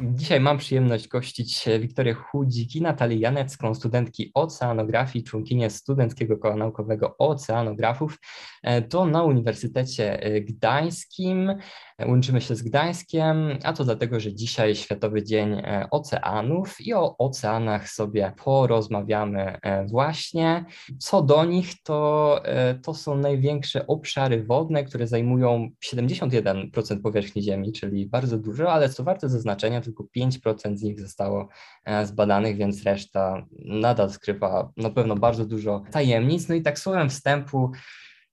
Dzisiaj mam przyjemność gościć Wiktorię Chudziki, Natalię Janecką, studentki oceanografii, członkinię Studenckiego Koła Naukowego Oceanografów. E, to na Uniwersytecie Gdańskim. Łączymy się z Gdańskiem, a to dlatego, że dzisiaj Światowy Dzień e, Oceanów i o oceanach sobie porozmawiamy e, właśnie. Co do nich, to, to są największe obszary wodne, które zajmują 71% powierzchni Ziemi, czyli bardzo dużo, ale co warte zaznaczenia, tylko 5% z nich zostało e, zbadanych, więc reszta nadal skrywa na pewno bardzo dużo tajemnic. No i tak słowem wstępu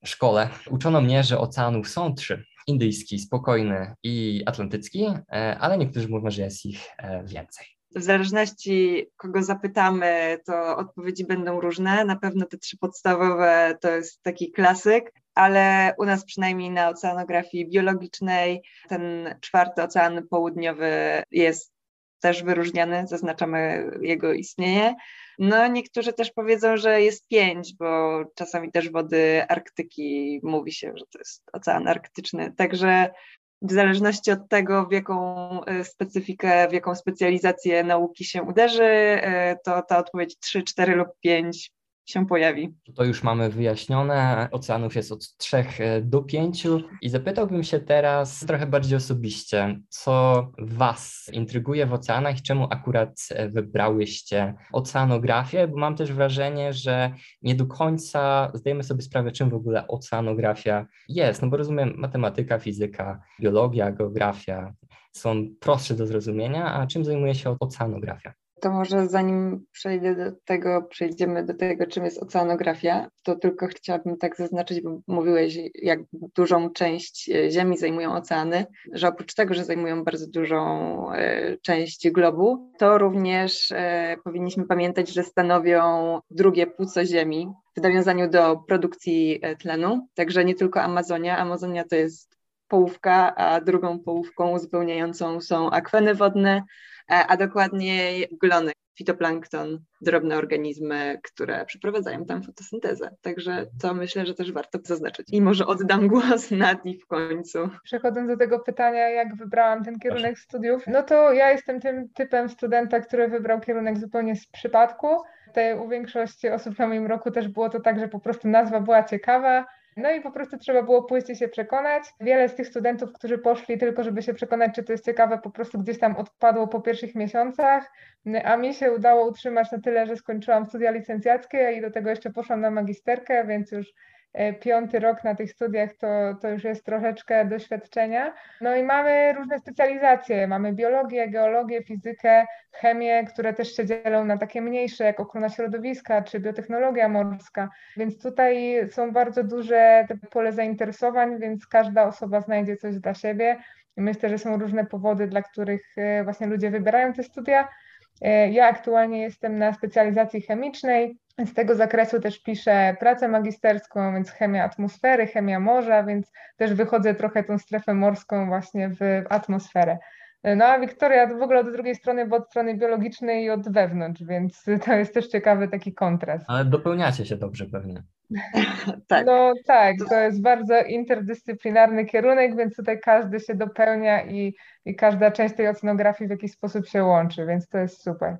w szkole uczono mnie, że oceanów są trzy. Indyjski, spokojny i atlantycki, e, ale niektórzy mówią, że jest ich e, więcej. W zależności kogo zapytamy, to odpowiedzi będą różne. Na pewno te trzy podstawowe to jest taki klasyk, ale u nas przynajmniej na oceanografii biologicznej ten czwarty ocean południowy jest też wyróżniany, zaznaczamy jego istnienie. No, niektórzy też powiedzą, że jest pięć, bo czasami też wody Arktyki mówi się, że to jest ocean arktyczny. Także w zależności od tego, w jaką e, specyfikę, w jaką specjalizację nauki się uderzy, e, to ta odpowiedź 3, 4 lub 5 się pojawi. To już mamy wyjaśnione. Oceanów jest od 3 e, do 5 i zapytałbym się teraz trochę bardziej osobiście, co Was intryguje w oceanach i czemu akurat e, wybrałyście oceanografię, bo mam też wrażenie, że nie do końca zdajemy sobie sprawę, czym w ogóle oceanografia jest, no bo rozumiem matematyka, fizyka, biologia, geografia są prostsze do zrozumienia, a czym zajmuje się oceanografia? To może zanim przejdę do tego, przejdziemy do tego, czym jest oceanografia, to tylko chciałabym tak zaznaczyć, bo mówiłeś, jak dużą część e, Ziemi zajmują oceany, że oprócz tego, że zajmują bardzo dużą e, część globu, to również e, powinniśmy pamiętać, że stanowią drugie płuco Ziemi w nawiązaniu do produkcji tlenu. Także nie tylko Amazonia. Amazonia to jest połówka, a drugą połówką uzupełniającą są akweny wodne, E, a dokładniej glony, fitoplankton, drobne organizmy, które przeprowadzają tam fotosyntezę. Także to myślę, że też warto zaznaczyć. I może oddam głos Nadi w końcu. Przechodząc do tego pytania, jak wybrałam ten kierunek studiów, no to ja jestem tym typem studenta, który wybrał kierunek zupełnie z przypadku. Tutaj u większości osób na moim roku też było to tak, że po prostu nazwa była ciekawa, no i po prostu trzeba było pójść i się przekonać. Wiele z tych studentów, którzy poszli tylko, żeby się przekonać, czy to jest ciekawe, po prostu gdzieś tam odpadło po pierwszych miesiącach, a mi się udało utrzymać na tyle, że skończyłam studia licencjackie i do tego jeszcze poszłam na magisterkę, więc już piąty rok na tych studiach to, to już jest troszeczkę doświadczenia. No i mamy różne specjalizacje. Mamy biologię, geologię, fizykę, chemię, które też się dzielą na takie mniejsze, jak ochrona środowiska czy biotechnologia morska. Więc tutaj są bardzo duże pole zainteresowań, więc każda osoba znajdzie coś dla siebie. I myślę, że są różne powody, dla których e, właśnie ludzie wybierają te studia. E, ja aktualnie jestem na specjalizacji chemicznej, z tego zakresu też piszę pracę magisterską, więc chemia atmosfery, chemia morza, więc też wychodzę trochę tą strefę morską właśnie w atmosferę. No a Wiktoria w ogóle od drugiej strony, bo od strony biologicznej i od wewnątrz, więc to jest też ciekawy taki kontrast. Ale dopełniacie się dobrze pewnie. tak. No tak, to jest bardzo interdyscyplinarny kierunek, więc tutaj każdy się dopełnia i, i każda część tej ocenografii w jakiś sposób się łączy, więc to jest super.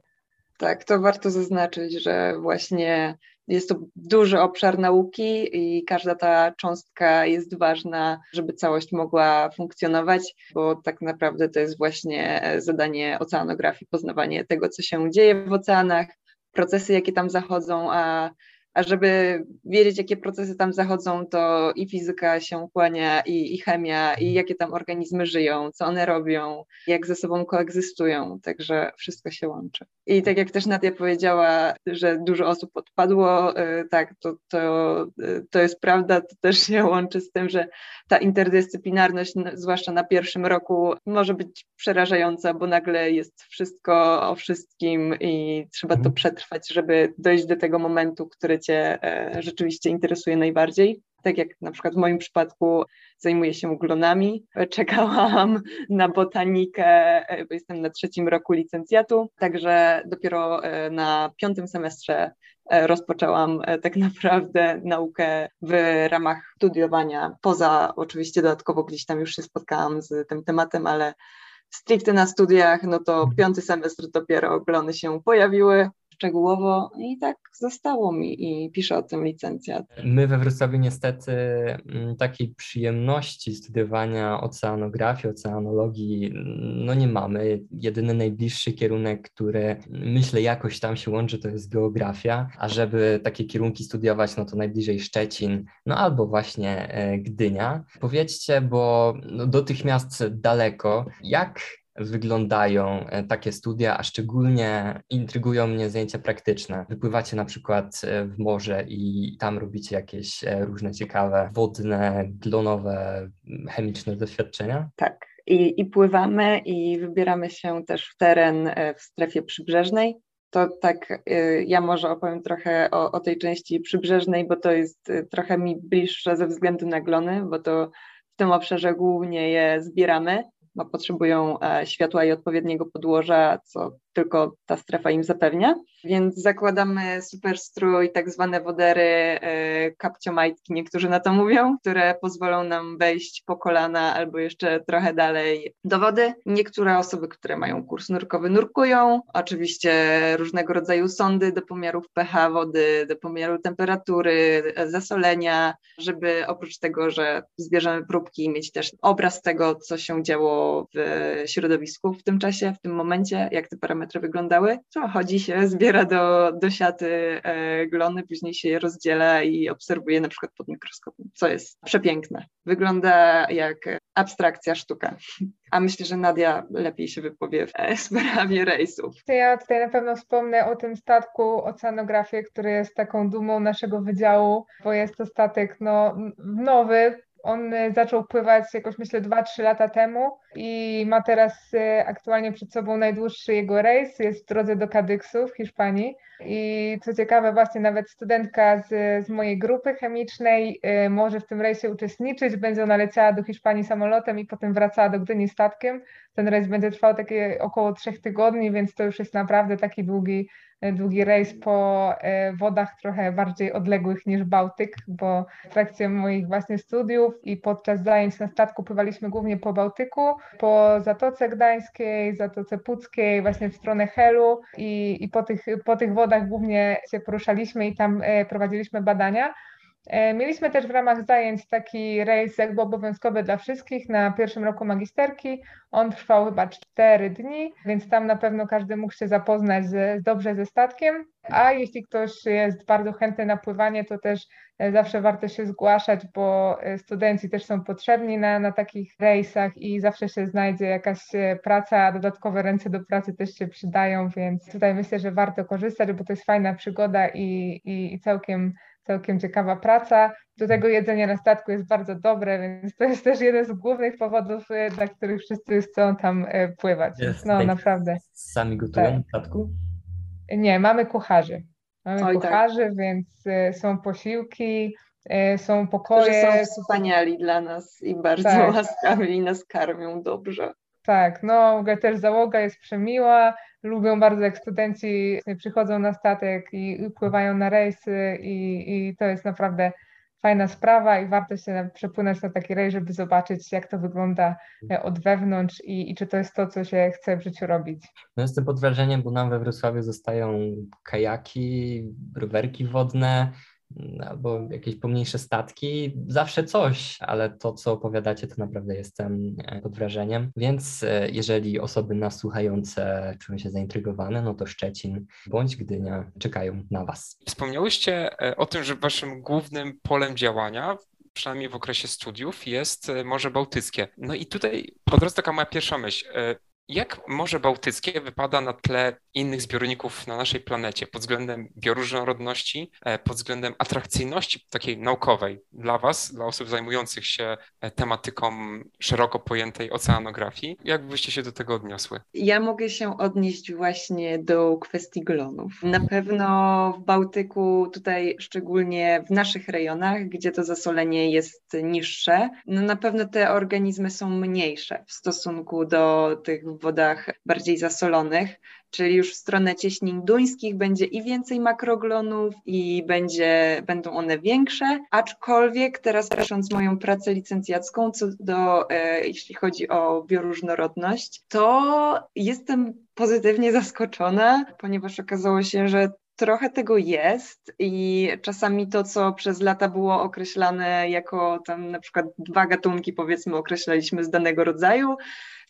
Tak, to warto zaznaczyć, że właśnie jest to duży obszar nauki i każda ta cząstka jest ważna, żeby całość mogła funkcjonować, bo tak naprawdę to jest właśnie zadanie oceanografii, poznawanie tego, co się dzieje w oceanach, procesy, jakie tam zachodzą, a, a żeby wiedzieć, jakie procesy tam zachodzą, to i fizyka się kłania, i, i chemia, i jakie tam organizmy żyją, co one robią, jak ze sobą koegzystują, także wszystko się łączy. I tak jak też Nadia powiedziała, że dużo osób odpadło, y, tak, to, to, y, to jest prawda, to też się łączy z tym, że ta interdyscyplinarność, zwłaszcza na pierwszym roku, może być przerażająca, bo nagle jest wszystko o wszystkim i trzeba to Mhm. przetrwać, żeby dojść do tego momentu, który Cię e, rzeczywiście interesuje najbardziej. Tak jak na przykład w moim przypadku zajmuję się glonami. Czekałam na botanikę, bo jestem na trzecim roku licencjatu, także dopiero e, na piątym semestrze e, rozpoczęłam e, tak naprawdę naukę w ramach studiowania, poza oczywiście dodatkowo gdzieś tam już się spotkałam z tym tematem, ale stricte na studiach, no to piąty semestr dopiero glony się pojawiły szczegółowo i tak zostało mi i piszę o tym licencjat. My we Wrocławiu niestety mm, takiej przyjemności studiowania oceanografii, oceanologii mm, no nie mamy. Jedyny najbliższy kierunek, który myślę jakoś tam się łączy, to jest geografia, a żeby takie kierunki studiować, no to najbliżej Szczecin, no albo właśnie e, Gdynia. Powiedzcie, bo no, do tych miast daleko, jak wyglądają e, takie studia, a szczególnie intrygują mnie zajęcia praktyczne. Wypływacie na przykład e, w morze i tam robicie jakieś e, różne ciekawe wodne, glonowe, chemiczne doświadczenia? Tak. I, I pływamy i wybieramy się też w teren w strefie przybrzeżnej. To tak, ja może opowiem trochę o, o tej części przybrzeżnej, bo to jest trochę mi bliższe ze względu na glony, bo to w tym obszarze głównie je zbieramy, bo potrzebują e, światła i odpowiedniego podłoża, co tylko ta strefa im zapewnia. Więc zakładamy super strój, tak zwane wodery, e, kapciomajtki, niektórzy na to mówią, które pozwolą nam wejść po kolana albo jeszcze trochę dalej do wody. Niektóre osoby, które mają kurs nurkowy, nurkują. Oczywiście różnego rodzaju sondy do pomiarów pH wody, do pomiaru temperatury, zasolenia, żeby oprócz tego, że zbierzemy próbki, mieć też obraz tego, co się działo w środowisku w tym czasie, w tym momencie, jak te parametry wyglądały. To chodzi się, zbiera do, do siaty e, glony, później się je rozdziela i obserwuje na przykład pod mikroskopem, co jest przepiękne. Wygląda jak abstrakcja sztuka. A myślę, że Nadia lepiej się wypowie w sprawie rejsów. Ja tutaj na pewno wspomnę o tym statku Oceanografię, który jest taką dumą naszego wydziału, bo jest to statek no, nowy. On y, zaczął pływać jakoś myślę 2-3 lata temu i ma teraz y, aktualnie przed sobą najdłuższy jego rejs. Jest w drodze do Kadyksu w Hiszpanii. I co ciekawe, właśnie nawet studentka z, z mojej grupy chemicznej y, może w tym rejsie uczestniczyć. Będzie ona leciała do Hiszpanii samolotem i potem wracała do Gdyni statkiem. Ten rejs będzie trwał takie około trzech tygodni, więc to już jest naprawdę taki długi, długi rejs po e, wodach trochę bardziej odległych niż Bałtyk, bo w trakcie moich właśnie studiów i podczas zajęć na statku pływaliśmy głównie po Bałtyku, po Zatoce Gdańskiej, Zatoce Puckiej, właśnie w stronę Helu i, i po, tych, po tych wodach głównie się poruszaliśmy i tam e, prowadziliśmy badania. E, Mieliśmy też w ramach zajęć taki rejs jakby obowiązkowy dla wszystkich na pierwszym roku magisterki. On trwał chyba 4 dni, więc tam na pewno każdy mógł się zapoznać z, dobrze ze statkiem. A jeśli ktoś jest bardzo chętny na pływanie, to też e, zawsze warto się zgłaszać, bo e, studenci też są potrzebni na, na takich rejsach i zawsze się znajdzie jakaś praca, a dodatkowe ręce do pracy też się przydają, więc tutaj myślę, że warto korzystać, bo to jest fajna przygoda i, i, i całkiem całkiem ciekawa praca. Do tego jedzenie na statku jest bardzo dobre, więc to jest też jeden z głównych powodów, e, dla których wszyscy chcą tam e, pływać. Jest, No tak. naprawdę. Sami gotują Tak. na statku? Nie, mamy kucharzy. Mamy Oj, tak. kucharzy, więc e, są posiłki, są Którzy pokoje. są wspaniali dla nas i bardzo Tak. łaskawi i nas karmią dobrze. Tak, no w ogóle też załoga jest przemiła, lubią bardzo jak studenci przychodzą na statek i, i pływają na rejsy i, i to jest naprawdę fajna sprawa i warto się przepłynąć na taki rejs, żeby zobaczyć jak to wygląda e, od wewnątrz i, i czy to jest to, co się chce w życiu robić. No jestem pod wrażeniem, bo nam we Wrocławiu zostają kajaki, rowerki wodne albo jakieś pomniejsze statki. Zawsze coś, ale to, co opowiadacie, to naprawdę jestem e, pod wrażeniem. Więc e, jeżeli osoby nas słuchające czują się zaintrygowane, no to Szczecin bądź Gdynia czekają na Was. Wspomniałyście e, o tym, że waszym głównym polem działania, przynajmniej w okresie studiów, jest Morze Bałtyckie. No i tutaj od razu taka moja pierwsza myśl. Jak Morze Bałtyckie wypada na tle innych zbiorników na naszej planecie pod względem bioróżnorodności, e, pod względem atrakcyjności takiej naukowej dla Was, dla osób zajmujących się e, tematyką szeroko pojętej oceanografii? Jak byście się do tego odniosły? Ja mogę się odnieść właśnie do kwestii glonów. Na pewno w Bałtyku, tutaj szczególnie w naszych rejonach, gdzie to zasolenie jest niższe, no na pewno te organizmy są mniejsze w stosunku do tych w wodach bardziej zasolonych, czyli już w stronę cieśnin duńskich będzie i więcej makroglonów i będzie, będą one większe, aczkolwiek teraz patrząc moją pracę licencjacką co do, e, jeśli chodzi o bioróżnorodność, to jestem pozytywnie zaskoczona, ponieważ okazało się, że Trochę tego jest i czasami to, co przez lata było określane jako tam na przykład dwa gatunki, powiedzmy, określaliśmy z danego rodzaju,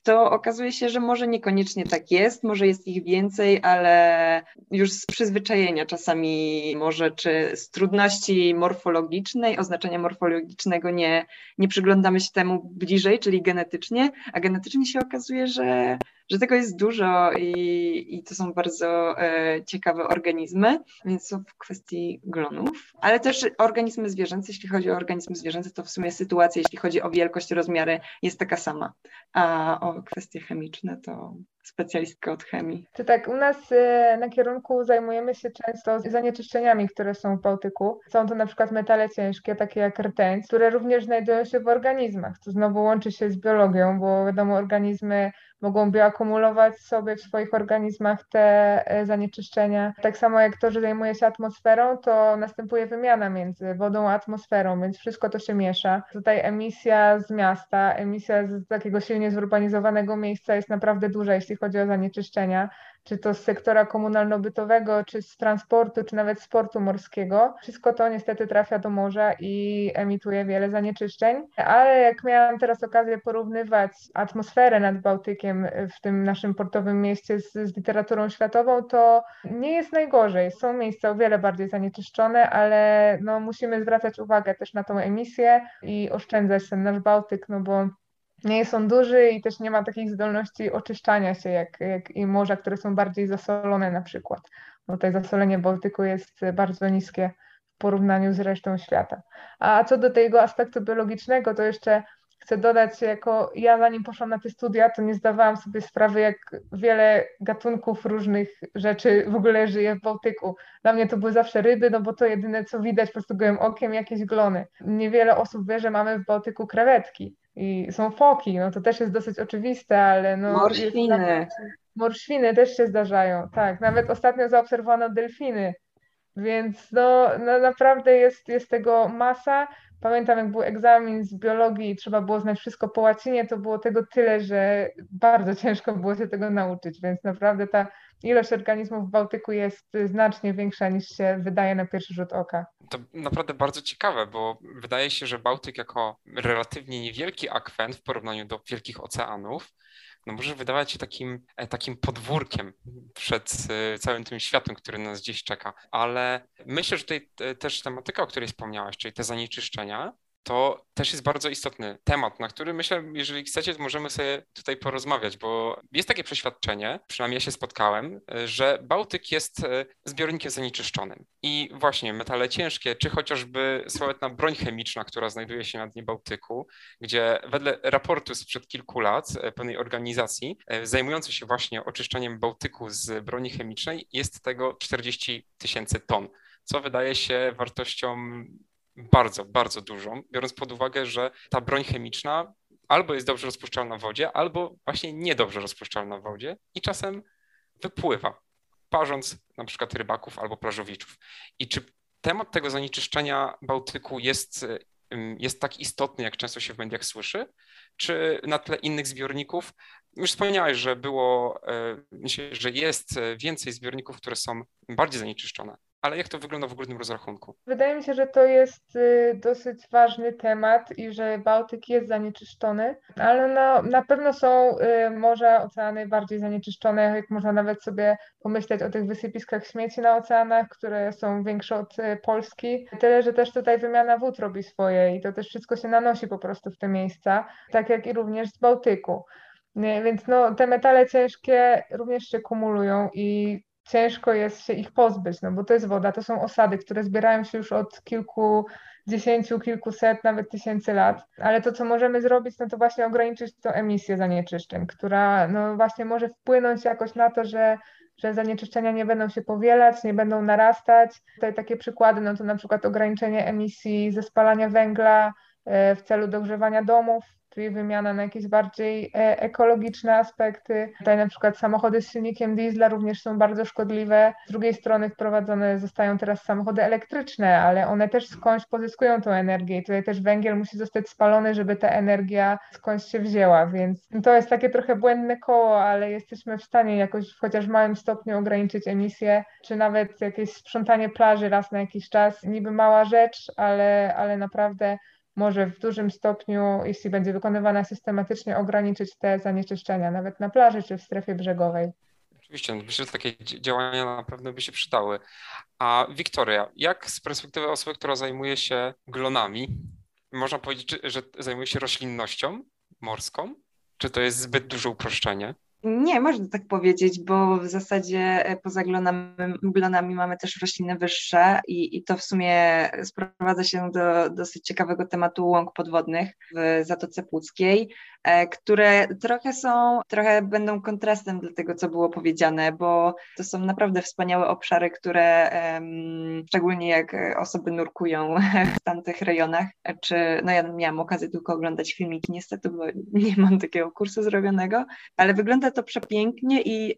to okazuje się, że może niekoniecznie tak jest, może jest ich więcej, ale już z przyzwyczajenia czasami może, czy z trudności morfologicznej, oznaczenia morfologicznego nie, nie przyglądamy się temu bliżej, czyli genetycznie, a genetycznie się okazuje, że że tego jest dużo i, i to są bardzo e, ciekawe organizmy, więc są w kwestii glonów, ale też organizmy zwierzęce, jeśli chodzi o organizmy zwierzęce, to w sumie sytuacja, jeśli chodzi o wielkość, rozmiary, jest taka sama, a o kwestie chemiczne to specjalistka od chemii. Tak, u nas e, na kierunku zajmujemy się często zanieczyszczeniami, które są w Bałtyku. Są to na przykład metale ciężkie, takie jak rtęć, które również znajdują się w organizmach, co znowu łączy się z biologią, bo wiadomo, organizmy mogą bioakumulować sobie w swoich organizmach te e, zanieczyszczenia. Tak samo jak to, że zajmuje się atmosferą, to następuje wymiana między wodą a atmosferą, więc wszystko to się miesza. Tutaj emisja z miasta, emisja z takiego silnie zurbanizowanego miejsca jest naprawdę duża, jeśli chodzi o zanieczyszczenia czy to z sektora komunalno-bytowego, czy z transportu, czy nawet sportu morskiego. Wszystko to niestety trafia do morza i emituje wiele zanieczyszczeń. Ale jak miałam teraz okazję porównywać atmosferę nad Bałtykiem w tym naszym portowym mieście z, z literaturą światową, to nie jest najgorzej. Są miejsca o wiele bardziej zanieczyszczone, ale no, musimy zwracać uwagę też na tą emisję i oszczędzać ten nasz Bałtyk, no bo nie jest on duży i też nie ma takich zdolności oczyszczania się jak, jak i morza, które są bardziej zasolone na przykład. Bo tutaj zasolenie Bałtyku jest bardzo niskie w porównaniu z resztą świata. A co do tego aspektu biologicznego, to jeszcze chcę dodać, jako ja zanim poszłam na te studia, to nie zdawałam sobie sprawy, jak wiele gatunków różnych rzeczy w ogóle żyje w Bałtyku. Dla mnie to były zawsze ryby, no bo to jedyne co widać po prostu gołym okiem, jakieś glony. Niewiele osób wie, że mamy w Bałtyku krewetki i są foki, no to też jest dosyć oczywiste, ale no... Morświny. Morświny też się zdarzają, tak. Nawet ostatnio zaobserwowano delfiny, więc no, no naprawdę jest, jest tego masa. Pamiętam, jak był egzamin z biologii i trzeba było znać wszystko po łacinie, to było tego tyle, że bardzo ciężko było się tego nauczyć, więc naprawdę ta ilość organizmów w Bałtyku jest znacznie większa niż się wydaje na pierwszy rzut oka. To naprawdę bardzo ciekawe, bo wydaje się, że Bałtyk jako relatywnie niewielki akwen w porównaniu do wielkich oceanów, no może wydawać się takim, e, takim podwórkiem przed e, całym tym światem, który nas gdzieś czeka. Ale myślę, że tutaj też tematyka, o której wspomniałaś, czyli te zanieczyszczenia, to też jest bardzo istotny temat, na który myślę, jeżeli chcecie, możemy sobie tutaj porozmawiać, bo jest takie przeświadczenie, przynajmniej ja się spotkałem, że Bałtyk jest e, zbiornikiem zanieczyszczonym. I właśnie metale ciężkie, czy chociażby sławetna broń chemiczna, która znajduje się na dnie Bałtyku, gdzie wedle raportu sprzed kilku lat e, pewnej organizacji e, zajmującej się właśnie oczyszczaniem Bałtyku z broni chemicznej, jest tego 40 tysięcy ton co wydaje się wartością bardzo, bardzo dużą, biorąc pod uwagę, że ta broń chemiczna albo jest dobrze rozpuszczalna w wodzie, albo właśnie niedobrze rozpuszczalna w wodzie i czasem wypływa, parząc na przykład rybaków albo plażowiczów. I czy temat tego zanieczyszczenia Bałtyku jest, jest tak istotny, jak często się w mediach słyszy, czy na tle innych zbiorników? Już wspomniałeś, że było, e, że jest więcej zbiorników, które są bardziej zanieczyszczone ale jak to wygląda w ogólnym rozrachunku? Wydaje mi się, że to jest y, dosyć ważny temat i że Bałtyk jest zanieczyszczony, ale no, na pewno są y, morza, oceany bardziej zanieczyszczone, jak można nawet sobie pomyśleć o tych wysypiskach śmieci na oceanach, które są większe od y, Polski. Tyle, że też tutaj wymiana wód robi swoje i to też wszystko się nanosi po prostu w te miejsca, tak jak i również z Bałtyku. Więc no, te metale ciężkie również się kumulują i ciężko jest się ich pozbyć, no bo to jest woda, to są osady, które zbierają się już od kilku dziesięciu, kilkuset, nawet tysięcy lat. Ale to, co możemy zrobić, no to właśnie ograniczyć tą emisję zanieczyszczeń, która no właśnie może wpłynąć jakoś na to, że że zanieczyszczenia nie będą się powielać, nie będą narastać. Tutaj takie przykłady, no to na przykład ograniczenie emisji ze spalania węgla w celu dogrzewania domów, czyli wymiana na jakieś bardziej e, ekologiczne aspekty. Tutaj na przykład samochody z silnikiem diesla również są bardzo szkodliwe. Z drugiej strony wprowadzone zostają teraz samochody elektryczne, ale one też skądś pozyskują tą energię i tutaj też węgiel musi zostać spalony, żeby ta energia skądś się wzięła, więc to jest takie trochę błędne koło, ale jesteśmy w stanie jakoś w chociaż małym stopniu ograniczyć emisję, czy nawet jakieś sprzątanie plaży raz na jakiś czas. Niby mała rzecz, ale, ale naprawdę może w dużym stopniu, jeśli będzie wykonywana systematycznie, ograniczyć te zanieczyszczenia, nawet na plaży czy w strefie brzegowej. Oczywiście, no myślę, że takie działania naprawdę by się przydały. A Wiktoria, jak z perspektywy osoby, która zajmuje się glonami, można powiedzieć, że zajmuje się roślinnością morską? Czy to jest zbyt duże uproszczenie? Nie, można tak powiedzieć, bo w zasadzie e, poza glonami, glonami mamy też rośliny wyższe i, i to w sumie sprowadza się do dosyć ciekawego tematu łąk podwodnych w Zatoce Płuckiej. E, które trochę są, trochę będą kontrastem do tego, co było powiedziane, bo to są naprawdę wspaniałe obszary, które szczególnie jak osoby nurkują w tamtych rejonach, czy no ja miałam okazję tylko oglądać filmiki niestety, bo nie mam takiego kursu zrobionego, ale wygląda to przepięknie i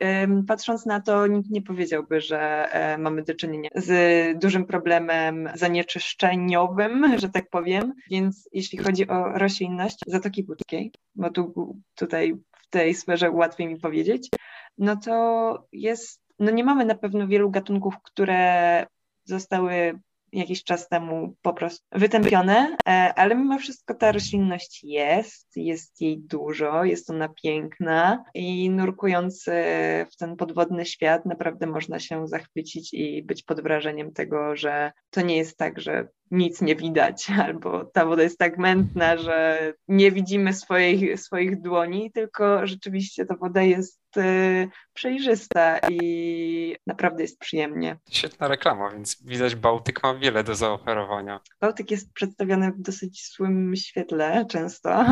patrząc na to nikt nie powiedziałby, że e, mamy do czynienia z dużym problemem zanieczyszczeniowym, że tak powiem, więc jeśli chodzi o roślinność Zatoki Płótkiej, bo tu, tutaj w tej sferze łatwiej mi powiedzieć, no to jest, no nie mamy na pewno wielu gatunków, które zostały jakiś czas temu po prostu wytępione, e, ale mimo wszystko ta roślinność jest, jest jej dużo, jest ona piękna i nurkując w ten podwodny świat naprawdę można się zachwycić i być pod wrażeniem tego, że to nie jest tak, że nic nie widać, albo ta woda jest tak mętna, że nie widzimy swoich, swoich dłoni, tylko rzeczywiście ta woda jest y, przejrzysta i naprawdę jest przyjemnie. Świetna reklama, więc widać Bałtyk ma wiele do zaoferowania. Bałtyk jest przedstawiany w dosyć złym świetle często,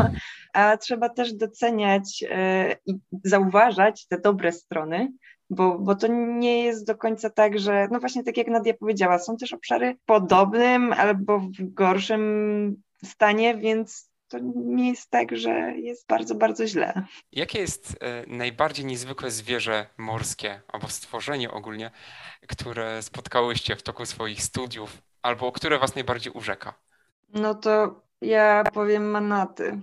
a trzeba też doceniać y, i zauważać te dobre strony, bo, bo to nie jest do końca tak, że, no właśnie tak jak Nadia powiedziała, są też obszary w podobnym albo w gorszym stanie, więc to nie jest tak, że jest bardzo, bardzo źle. Jakie jest e, najbardziej niezwykłe zwierzę morskie albo stworzenie ogólnie, które spotkałyście w toku swoich studiów albo które was najbardziej urzeka? No to ja powiem manaty.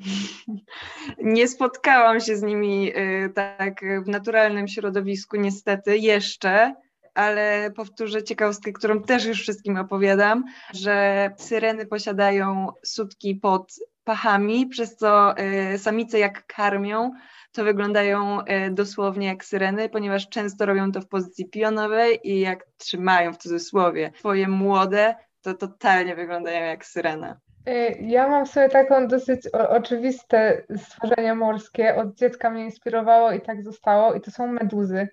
Nie spotkałam się z nimi y, tak w naturalnym środowisku, niestety, jeszcze, ale powtórzę ciekawostkę, którą też już wszystkim opowiadam, że syreny posiadają sutki pod pachami, przez co y, samice jak karmią, to wyglądają y, dosłownie jak syreny, ponieważ często robią to w pozycji pionowej i jak trzymają w cudzysłowie swoje młode, to totalnie wyglądają jak syrena. Y, ja mam sobie taką dosyć oczywiste stworzenie morskie. Od dziecka mnie inspirowało i tak zostało. I to są meduzy.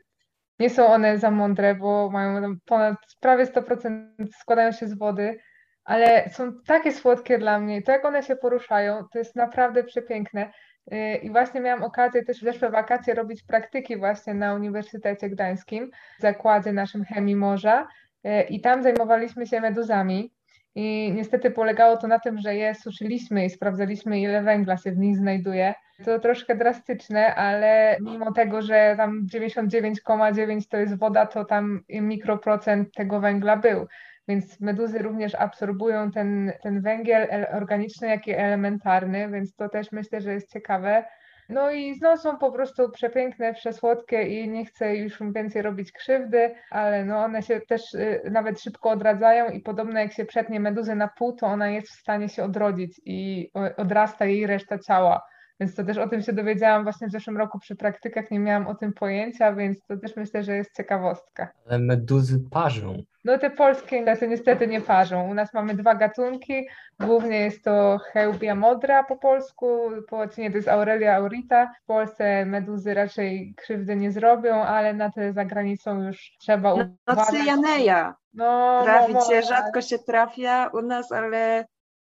Nie są one za mądre, bo mają ponad prawie 100% składają się z wody, ale są takie słodkie dla mnie. To jak one się poruszają, to jest naprawdę przepiękne. Y, I właśnie miałam okazję też w zeszłe wakacje robić praktyki właśnie na Uniwersytecie Gdańskim, w zakładzie naszym Chemii Morza. Y, I tam zajmowaliśmy się meduzami. I niestety polegało to na tym, że je suszyliśmy i sprawdzaliśmy, ile węgla się w nich znajduje. To troszkę drastyczne, ale mimo tego, że tam 99,9 to jest woda, to tam mikroprocent tego węgla był. Więc meduzy również absorbują ten, ten węgiel organiczny, jak i elementarny, więc to też myślę, że jest ciekawe. No i no, są po prostu przepiękne, przesłodkie i nie chcę już więcej robić krzywdy, ale no one się też y, nawet szybko odradzają i podobno jak się przetnie meduzę na pół, to ona jest w stanie się odrodzić i odrasta jej reszta ciała. Więc to też o tym się dowiedziałam właśnie w zeszłym roku przy praktykach, nie miałam o tym pojęcia, więc to też myślę, że jest ciekawostka. Ale meduzy parzą. No te polskie niestety, niestety nie parzą. U nas mamy dwa gatunki. Głównie jest to Heubia modra po polsku, po łacinie to jest Aurelia aurita. W Polsce meduzy raczej krzywdy nie zrobią, ale na te za granicą już trzeba No, no uważać. cyjaneja. No, Trafić no, się, no, rzadko się trafia u nas, ale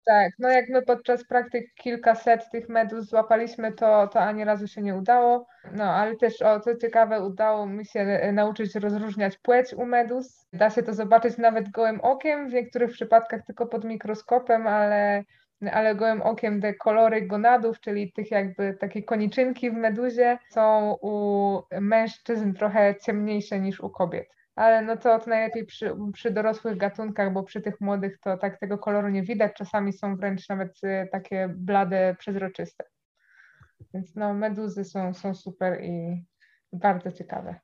Tak, no jak my podczas praktyk kilkaset tych meduz złapaliśmy, to, to ani razu się nie udało. No ale też, o co ciekawe, udało mi się e, nauczyć rozróżniać płeć u meduz. Da się to zobaczyć nawet gołym okiem, w niektórych przypadkach tylko pod mikroskopem, ale, ale gołym okiem te kolory gonadów, czyli tych jakby takie koniczynki w meduzie, są u mężczyzn trochę ciemniejsze niż u kobiet. Ale no to, najlepiej przy, przy dorosłych gatunkach, bo przy tych młodych to tak tego koloru nie widać. Czasami są wręcz nawet y, takie blade, przezroczyste. Więc no, meduzy są, są super i bardzo ciekawe.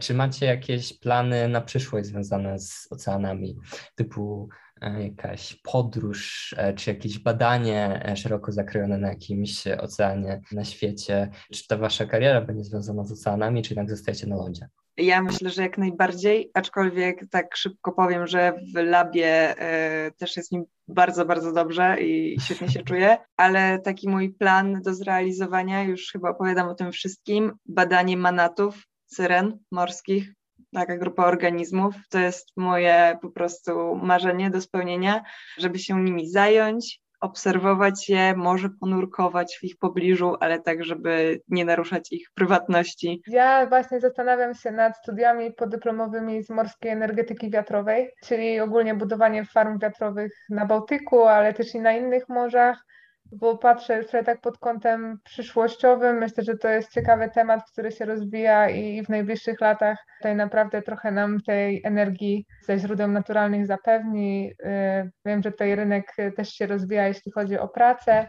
Czy macie jakieś plany na przyszłość związane z oceanami, typu e, jakaś podróż, e, czy jakieś badanie e, szeroko zakrojone na jakimś oceanie na świecie? Czy ta wasza kariera będzie związana z oceanami, czy jednak zostajecie na lądzie? Ja myślę, że jak najbardziej, aczkolwiek tak szybko powiem, że w labie y, też jest mi bardzo, bardzo dobrze i świetnie się czuję, ale taki mój plan do zrealizowania, już chyba opowiadam o tym wszystkim, badanie manatów, syren morskich, taka grupa organizmów, to jest moje po prostu marzenie do spełnienia, żeby się nimi zająć, obserwować je, może ponurkować w ich pobliżu, ale tak, żeby nie naruszać ich prywatności. Ja właśnie zastanawiam się nad studiami podyplomowymi z morskiej energetyki wiatrowej, czyli ogólnie budowanie farm wiatrowych na Bałtyku, ale też i na innych morzach, bo patrzę sobie tak pod kątem przyszłościowym. Myślę, że to jest ciekawy temat, który się rozwija i w najbliższych latach tutaj naprawdę trochę nam tej energii ze źródeł naturalnych zapewni. Y, Wiem, że tutaj rynek też się rozwija, jeśli chodzi o pracę.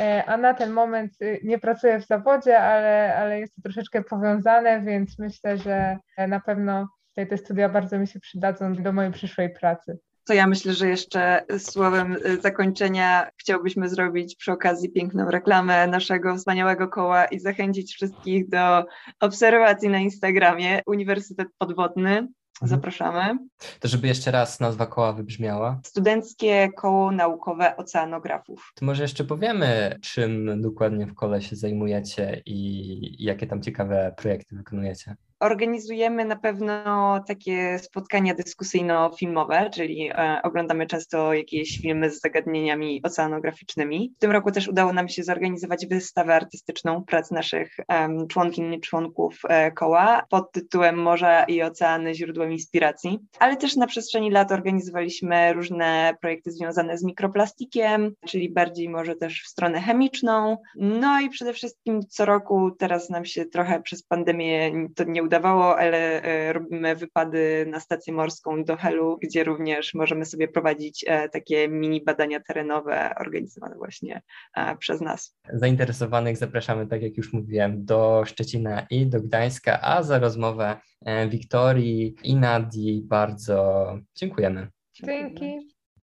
E, A na ten moment y, nie pracuję w zawodzie, ale, ale jest to troszeczkę powiązane, więc myślę, że na pewno tutaj te studia bardzo mi się przydadzą do mojej przyszłej pracy. To ja myślę, że jeszcze słowem y, zakończenia chciałbyśmy zrobić przy okazji piękną reklamę naszego wspaniałego koła i zachęcić wszystkich do obserwacji na Instagramie Uniwersytet Podwodny. Zapraszamy. To żeby jeszcze raz nazwa koła wybrzmiała, Studenckie Koło Naukowe Oceanografów. to może jeszcze powiemy, czym dokładnie w kole się zajmujecie i jakie tam ciekawe projekty wykonujecie. Organizujemy na pewno takie spotkania dyskusyjno-filmowe, czyli e, oglądamy często jakieś filmy z zagadnieniami oceanograficznymi. W tym roku też udało nam się zorganizować wystawę artystyczną prac naszych członkiń i członków e, koła pod tytułem Morza i Oceany źródłem inspiracji. Ale też na przestrzeni lat organizowaliśmy różne projekty związane z mikroplastikiem, czyli bardziej może też w stronę chemiczną. No i przede wszystkim co roku, teraz nam się trochę przez pandemię to nie udawało, ale e, robimy wypady na stację morską do Helu, gdzie również możemy sobie prowadzić e, takie mini badania terenowe organizowane właśnie e, przez nas. Zainteresowanych zapraszamy, tak jak już mówiłem, do Szczecina i do Gdańska, a za rozmowę Wiktorii i Nadii bardzo dziękujemy. Dzięki.